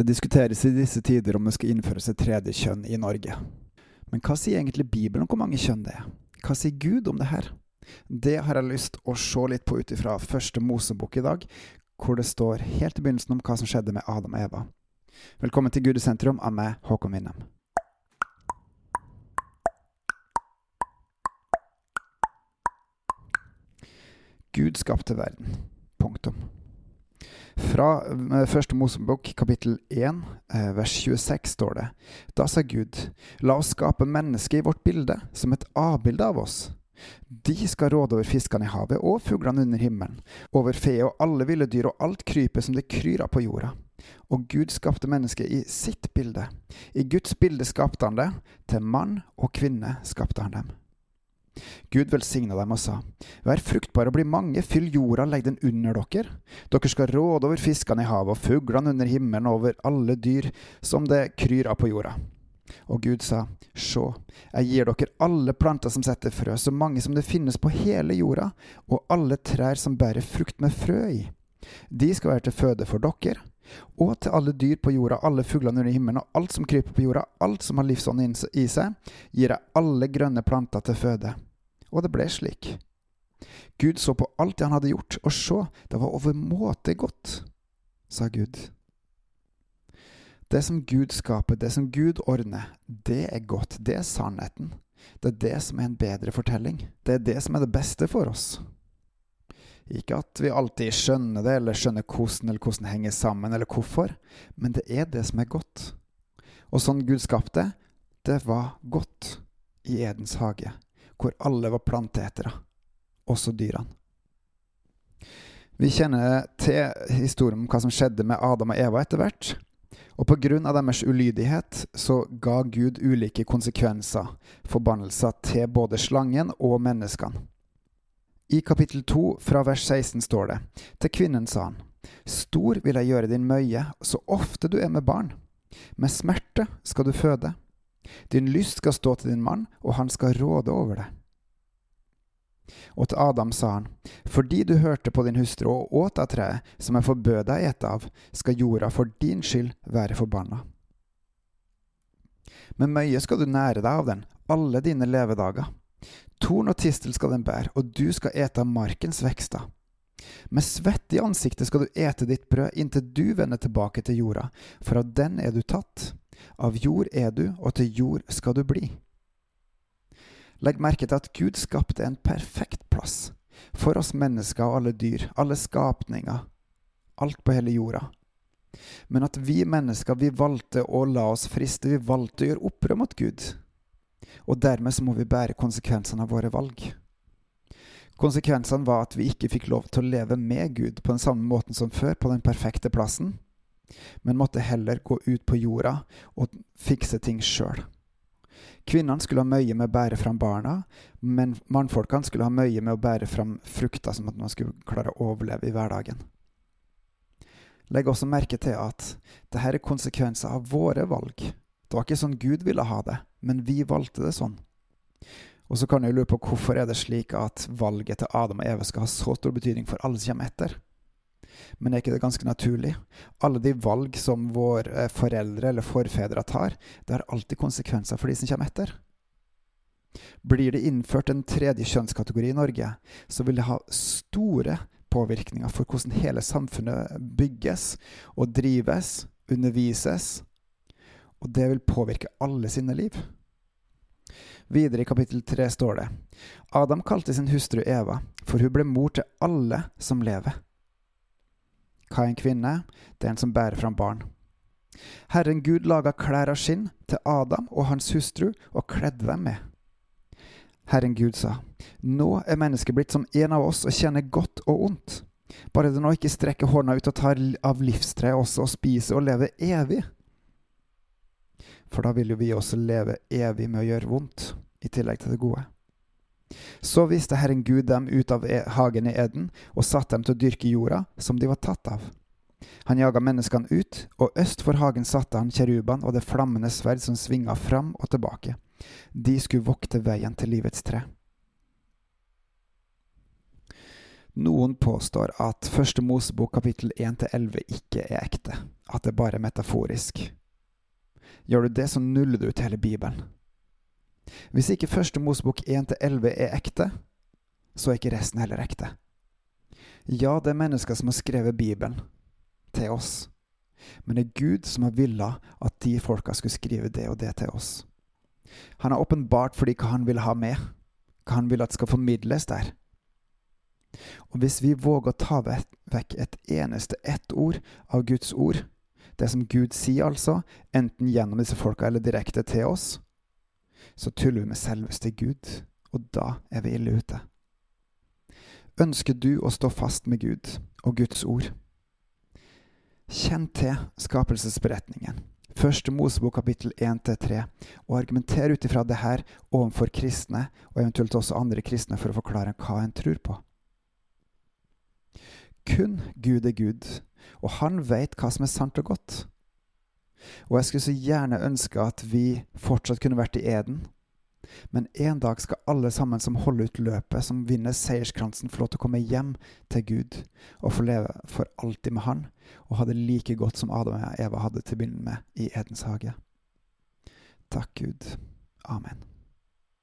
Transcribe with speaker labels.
Speaker 1: Det diskuteres i disse tider om det skal innføres et tredje kjønn i Norge. Men hva sier egentlig Bibelen om hvor mange kjønn det er? Hva sier Gud om det her? Det har jeg lyst å se litt på ut ifra første Mosebok i dag, hvor det står helt i begynnelsen om hva som skjedde med Adam og Eva. Velkommen til Gud i sentrum av meg, Håkon Winnem. Gud skapte verden. Punktum. Fra eh, første Mosebok kapittel 1 eh, vers 26 står det Da sa Gud, la oss skape mennesket i vårt bilde, som et avbilde av oss. De skal råde over fiskene i havet og fuglene under himmelen, over fe og alle ville dyr og alt krypet som det kryr av på jorda. Og Gud skapte mennesket i sitt bilde. I Guds bilde skapte han det, til mann og kvinne skapte han dem. Gud velsigna dem og sa, Vær fruktbare og bli mange, fyll jorda, legg den under dere. Dere skal råde over fiskene i havet og fuglene under himmelen og over alle dyr som det kryr av på jorda. Og Gud sa, Sjå, jeg gir dere alle planter som setter frø, så mange som det finnes på hele jorda, og alle trær som bærer frukt med frø i. De skal være til føde for dere, og til alle dyr på jorda, alle fuglene under himmelen og alt som kryper på jorda, alt som har livsånd i seg, gir jeg alle grønne planter til føde. Og det ble slik. Gud så på alt det han hadde gjort, og så, det var overmåte godt, sa Gud. Det som Gud skaper, det som Gud ordner, det er godt, det er sannheten. Det er det som er en bedre fortelling. Det er det som er det beste for oss. Ikke at vi alltid skjønner det, eller skjønner hvordan eller hvordan det henger sammen, eller hvorfor, men det er det som er godt. Og sånn Gud skapte, det var godt i Edens hage hvor alle var planteetere, også dyrene. Vi kjenner til historien om hva som skjedde med Adam og Eva etter hvert. Og av deres ulydighet så ga Gud ulike konsekvenser, forbannelser, til både slangen og menneskene. I kapittel 2 fra vers 16 står det, til kvinnen sa han, Stor vil jeg gjøre din møye så ofte du er med barn. Med smerte skal du føde. Din lyst skal stå til din mann, og han skal råde over deg. Og til Adam sa han, fordi du hørte på din hustru og åt av treet som jeg forbød deg ete av, skal jorda for din skyld være forbanna. Med møye skal du nære deg av den alle dine levedager. Torn og tistel skal den bære, og du skal ete av markens vekster. Med svett i ansiktet skal du ete ditt brød inntil du vender tilbake til jorda, for av den er du tatt. Av jord er du, og til jord skal du bli. Legg merke til at Gud skapte en perfekt plass for oss mennesker og alle dyr, alle skapninger, alt på hele jorda. Men at vi mennesker, vi valgte å la oss friste, vi valgte å gjøre opprør mot Gud. Og dermed så må vi bære konsekvensene av våre valg. Konsekvensene var at vi ikke fikk lov til å leve med Gud på den samme måten som før, på den perfekte plassen, men måtte heller gå ut på jorda og fikse ting sjøl. Kvinnene skulle ha møye med å bære fram barna, men mannfolkene skulle ha møye med å bære fram frukter, som at man skulle klare å overleve i hverdagen. Legg også merke til at dette er konsekvenser av våre valg. Det var ikke sånn Gud ville ha det, men vi valgte det sånn. Og så kan jeg lure på hvorfor er det slik at valget til Adam og Eva skal ha så stor betydning for alle som kommer etter? Men er ikke det ganske naturlig? Alle de valg som våre eh, foreldre eller forfedre tar, det har alltid konsekvenser for de som kommer etter. Blir det innført en tredje kjønnskategori i Norge, så vil det ha store påvirkninger for hvordan hele samfunnet bygges og drives, undervises, og det vil påvirke alle sine liv. Videre i kapittel tre står det Adam kalte sin hustru Eva, for hun ble mor til alle som lever. Hva er en kvinne? Det er en som bærer fram barn. Herren Gud laga klær av skinn til Adam og hans hustru og kledde dem med. Herren Gud sa, Nå er mennesket blitt som en av oss og kjenner godt og ondt. Bare det nå ikke strekker hånda ut og tar av livstreet også og spiser og lever evig. For da vil jo vi også leve evig med å gjøre vondt, i tillegg til det gode. Så viste Herren Gud dem ut av e- hagen i Eden og satte dem til å dyrke jorda, som de var tatt av. Han jaga menneskene ut, og øst for hagen satte han kjerubene og det flammende sverd som svinga fram og tilbake. De skulle vokte veien til livets tre. Noen påstår at første Mosebok kapittel 1-11 ikke er ekte, at det bare er metaforisk. Gjør du det, så nuller du ut hele Bibelen. Hvis ikke første Mosebok 1-11 er ekte, så er ikke resten heller ekte. Ja, det er mennesker som har skrevet Bibelen til oss, men det er Gud som har villa at de folka skulle skrive det og det til oss. Han har åpenbart fordi hva han vil ha med, hva han vil at skal formidles der. Og hvis vi våger å ta vekk et eneste ett ord av Guds ord, det som Gud sier altså, enten gjennom disse folka eller direkte til oss, så tuller vi med selveste Gud, og da er vi ille ute. Ønsker du å stå fast med Gud og Guds ord? Kjenn til skapelsesberetningen, første Mosebok kapittel 1-3, og argumenter ut ifra det her overfor kristne, og eventuelt også andre kristne, for å forklare hva en tror på. Kun Gud er Gud, og han veit hva som er sant og godt. Og jeg skulle så gjerne ønske at vi fortsatt kunne vært i Eden. Men en dag skal alle sammen som holder ut løpet, som vinner seierskransen, få lov til å komme hjem til Gud og få leve for alltid med Han, og ha det like godt som Adam og Eva hadde til å begynne med i Edens hage. Takk, Gud. Amen.